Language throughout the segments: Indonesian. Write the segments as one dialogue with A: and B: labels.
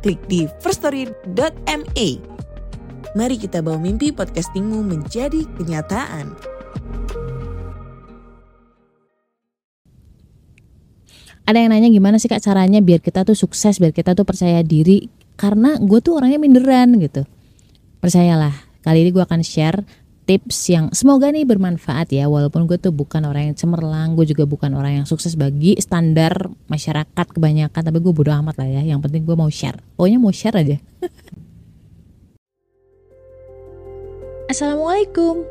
A: klik di firststory.me. Mari kita bawa mimpi podcastingmu menjadi kenyataan.
B: ada yang nanya gimana sih kak caranya biar kita tuh sukses biar kita tuh percaya diri karena gue tuh orangnya minderan gitu percayalah kali ini gue akan share tips yang semoga nih bermanfaat ya walaupun gue tuh bukan orang yang cemerlang gue juga bukan orang yang sukses bagi standar masyarakat kebanyakan tapi gue bodo amat lah ya yang penting gue mau share pokoknya mau share aja Assalamualaikum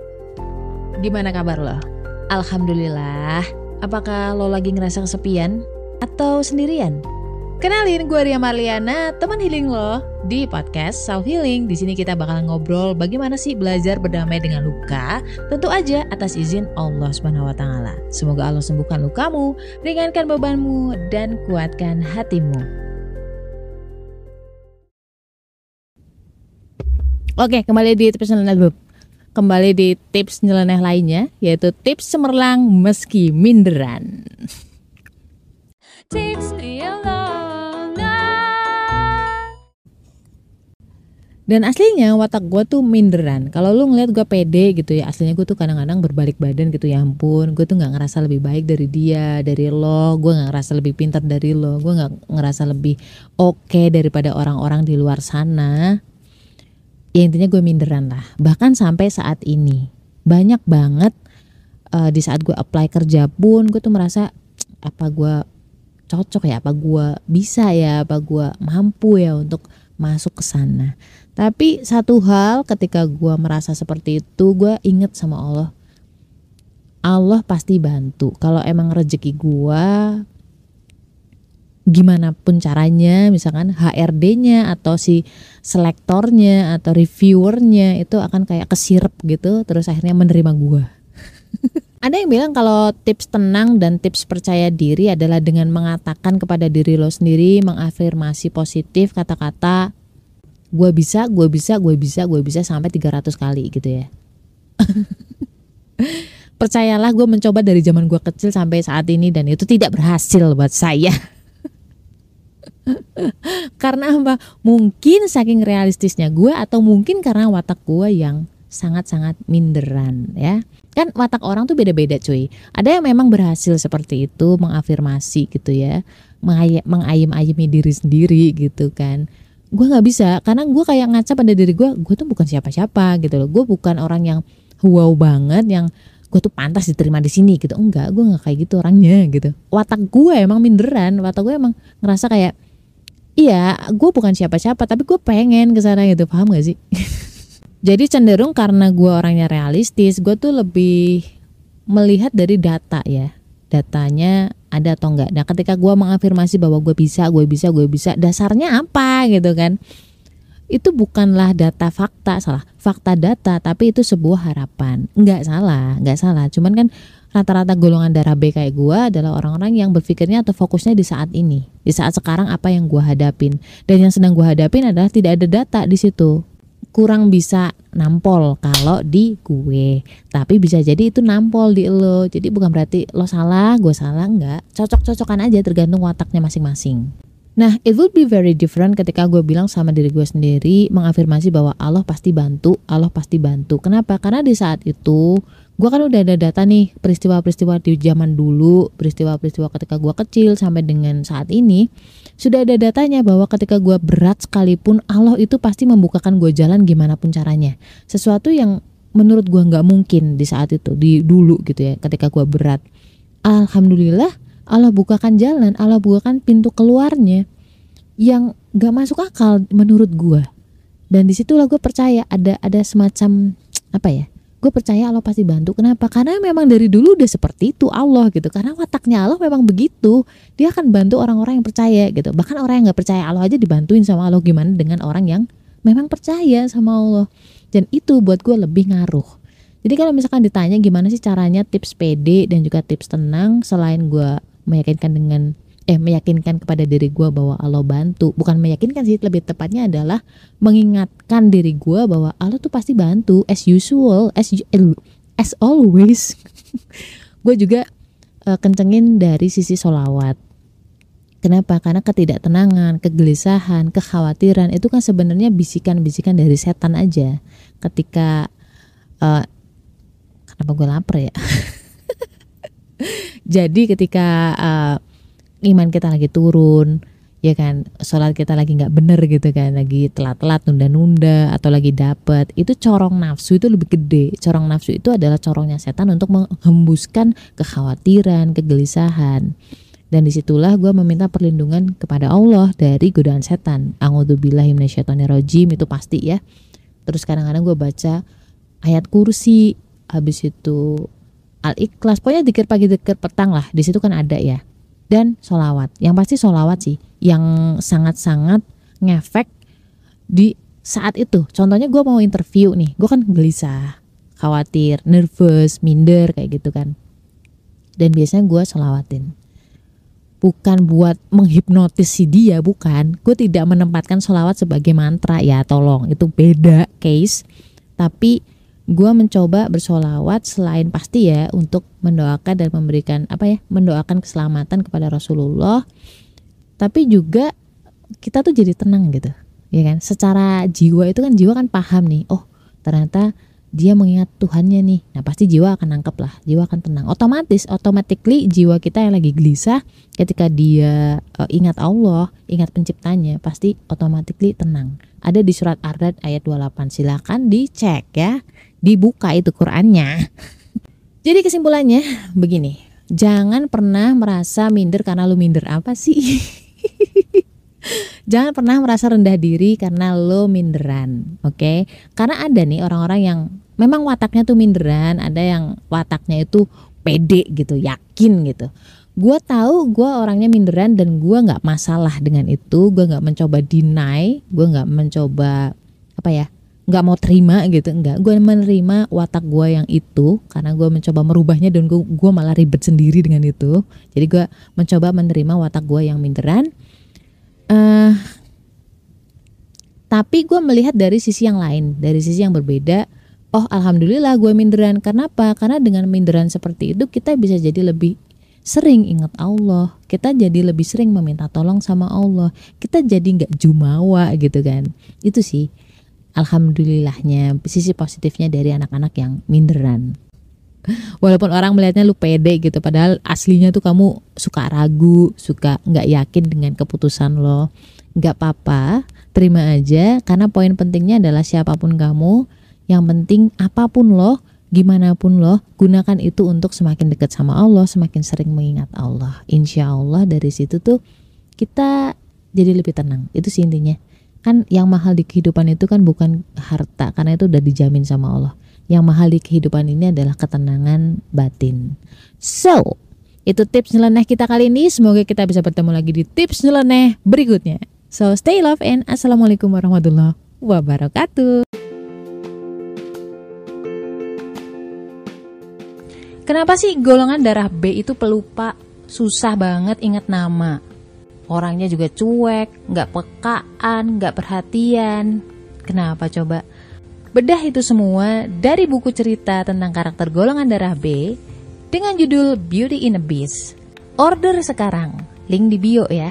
B: Gimana kabar lo? Alhamdulillah Apakah lo lagi ngerasa kesepian? Atau sendirian? Kenalin gue Ria Marliana, teman healing lo di podcast Self Healing. Di sini kita bakal ngobrol bagaimana sih belajar berdamai dengan luka, tentu aja atas izin Allah Subhanahu wa taala. Semoga Allah sembuhkan lukamu, ringankan bebanmu dan kuatkan hatimu. Oke, kembali di tips nyeleneh kembali di tips nyeleneh lainnya yaitu tips cemerlang meski minderan. Tips Dan aslinya watak gue tuh minderan. Kalau lu ngeliat gue pede gitu ya, aslinya gue tuh kadang-kadang berbalik badan gitu ya ampun. Gue tuh nggak ngerasa lebih baik dari dia, dari lo. Gue nggak ngerasa lebih pintar dari lo. Gue nggak ngerasa lebih oke okay daripada orang-orang di luar sana. Ya intinya gue minderan lah. Bahkan sampai saat ini banyak banget uh, di saat gue apply kerja pun gue tuh merasa apa gue cocok ya, apa gue bisa ya, apa gue mampu ya untuk masuk ke sana. Tapi satu hal ketika gue merasa seperti itu gue inget sama Allah. Allah pasti bantu. Kalau emang rezeki gue gimana pun caranya misalkan HRD-nya atau si selektornya atau reviewernya itu akan kayak kesirep gitu terus akhirnya menerima gue ada yang bilang kalau tips tenang dan tips percaya diri adalah dengan mengatakan kepada diri lo sendiri mengafirmasi positif kata-kata gue bisa gue bisa gue bisa gue bisa sampai 300 kali gitu ya. Percayalah gue mencoba dari zaman gue kecil sampai saat ini dan itu tidak berhasil buat saya. Karena apa? Mungkin saking realistisnya gue atau mungkin karena watak gue yang sangat-sangat minderan ya. Kan watak orang tuh beda-beda cuy. Ada yang memang berhasil seperti itu mengafirmasi gitu ya mengayem-ayemi diri sendiri gitu kan gue nggak bisa karena gue kayak ngaca pada diri gue gue tuh bukan siapa-siapa gitu loh. Gue bukan orang yang wow banget yang gue tuh pantas diterima di sini gitu. Enggak gue nggak kayak gitu orangnya gitu. Watak gue emang minderan watak gue emang ngerasa kayak iya gue bukan siapa-siapa tapi gue pengen ke sana gitu. Paham gak sih? Jadi cenderung karena gue orangnya realistis gue tuh lebih melihat dari data ya. Datanya ada atau enggak. Nah ketika gue mengafirmasi bahwa gue bisa, gue bisa, gue bisa, dasarnya apa gitu kan? Itu bukanlah data fakta, salah. Fakta data, tapi itu sebuah harapan. Enggak salah, enggak salah. Cuman kan rata-rata golongan darah B kayak gue adalah orang-orang yang berpikirnya atau fokusnya di saat ini, di saat sekarang apa yang gue hadapin. Dan yang sedang gue hadapin adalah tidak ada data di situ kurang bisa nampol kalau di gue tapi bisa jadi itu nampol di lo jadi bukan berarti lo salah gue salah enggak cocok-cocokan aja tergantung wataknya masing-masing Nah, it would be very different ketika gue bilang sama diri gue sendiri mengafirmasi bahwa Allah pasti bantu, Allah pasti bantu. Kenapa? Karena di saat itu gue kan udah ada data nih peristiwa-peristiwa di zaman dulu, peristiwa-peristiwa ketika gue kecil sampai dengan saat ini sudah ada datanya bahwa ketika gue berat sekalipun Allah itu pasti membukakan gue jalan gimana pun caranya. Sesuatu yang menurut gue nggak mungkin di saat itu, di dulu gitu ya, ketika gue berat. Alhamdulillah Allah bukakan jalan, Allah bukakan pintu keluarnya yang gak masuk akal menurut gue. Dan di situlah gue percaya ada ada semacam apa ya gue percaya Allah pasti bantu. Kenapa? Karena memang dari dulu udah seperti itu Allah gitu. Karena wataknya Allah memang begitu. Dia akan bantu orang-orang yang percaya gitu. Bahkan orang yang nggak percaya Allah aja dibantuin sama Allah. Gimana dengan orang yang memang percaya sama Allah? Dan itu buat gue lebih ngaruh. Jadi kalau misalkan ditanya gimana sih caranya tips PD dan juga tips tenang selain gue meyakinkan dengan eh meyakinkan kepada diri gue bahwa Allah bantu bukan meyakinkan sih lebih tepatnya adalah mengingatkan diri gue bahwa Allah tuh pasti bantu as usual as as always gue juga uh, kencengin dari sisi solawat Kenapa? Karena ketidaktenangan, kegelisahan, kekhawatiran itu kan sebenarnya bisikan-bisikan dari setan aja. Ketika uh, kenapa gue lapar ya? Jadi ketika uh, iman kita lagi turun ya kan? Sholat kita lagi nggak bener gitu kan? Lagi telat-telat nunda-nunda atau lagi dapet. Itu corong nafsu itu lebih gede. Corong nafsu itu adalah corongnya setan untuk menghembuskan kekhawatiran kegelisahan. Dan di situlah gue meminta perlindungan kepada Allah dari godaan setan. Rojim itu pasti ya. Terus kadang-kadang gue baca ayat kursi habis itu al ikhlas pokoknya dikir pagi dikir petang lah. Di situ kan ada ya dan solawat. Yang pasti solawat sih, yang sangat-sangat ngefek di saat itu. Contohnya gue mau interview nih, gue kan gelisah, khawatir, nervous, minder kayak gitu kan. Dan biasanya gue solawatin. Bukan buat menghipnotis si dia, bukan. Gue tidak menempatkan solawat sebagai mantra ya, tolong. Itu beda case. Tapi gue mencoba bersolawat selain pasti ya untuk mendoakan dan memberikan apa ya mendoakan keselamatan kepada Rasulullah. Tapi juga kita tuh jadi tenang gitu ya kan? Secara jiwa itu kan jiwa kan paham nih oh ternyata dia mengingat Tuhannya nih. Nah pasti jiwa akan nangkep lah jiwa akan tenang. Otomatis automatically jiwa kita yang lagi gelisah ketika dia uh, ingat Allah ingat penciptanya pasti automatically tenang. Ada di surat Ar-Rad ayat 28 silakan dicek ya dibuka itu Qurannya. Jadi kesimpulannya begini, jangan pernah merasa minder karena lu minder apa sih? jangan pernah merasa rendah diri karena lo minderan, oke? Okay? Karena ada nih orang-orang yang memang wataknya tuh minderan, ada yang wataknya itu pede gitu, yakin gitu. Gue tahu gue orangnya minderan dan gue nggak masalah dengan itu, gue nggak mencoba deny, gue nggak mencoba apa ya nggak mau terima gitu enggak gue menerima watak gue yang itu karena gue mencoba merubahnya dan gue gue malah ribet sendiri dengan itu. Jadi gue mencoba menerima watak gue yang minderan. Uh, tapi gue melihat dari sisi yang lain dari sisi yang berbeda. Oh alhamdulillah gue minderan. Karena apa karena dengan minderan seperti itu kita bisa jadi lebih sering ingat Allah. Kita jadi lebih sering meminta tolong sama Allah. Kita jadi nggak jumawa gitu kan. Itu sih alhamdulillahnya sisi positifnya dari anak-anak yang minderan. Walaupun orang melihatnya lu pede gitu padahal aslinya tuh kamu suka ragu suka nggak yakin dengan keputusan lo. Nggak apa-apa terima aja karena poin pentingnya adalah siapa pun kamu yang penting apa pun lo gimana pun lo gunakan itu untuk semakin dekat sama Allah semakin sering mengingat Allah. Insya Allah dari situ tuh kita jadi lebih tenang. Itu sih intinya kan yang mahal di kehidupan itu kan bukan harta karena itu udah dijamin sama Allah. Yang mahal di kehidupan ini adalah ketenangan batin. So itu tips nyeleneh kita kali ini. Semoga kita bisa bertemu lagi di tips nyeleneh berikutnya. So stay love and assalamualaikum warahmatullahi wabarakatuh. Kenapa sih golongan darah B itu pelupa, susah banget ingat nama? Orangnya juga cuek, nggak pekaan, nggak perhatian. Kenapa coba? Bedah itu semua dari buku cerita tentang karakter golongan darah B dengan judul Beauty in a Beast. Order sekarang, link di bio ya.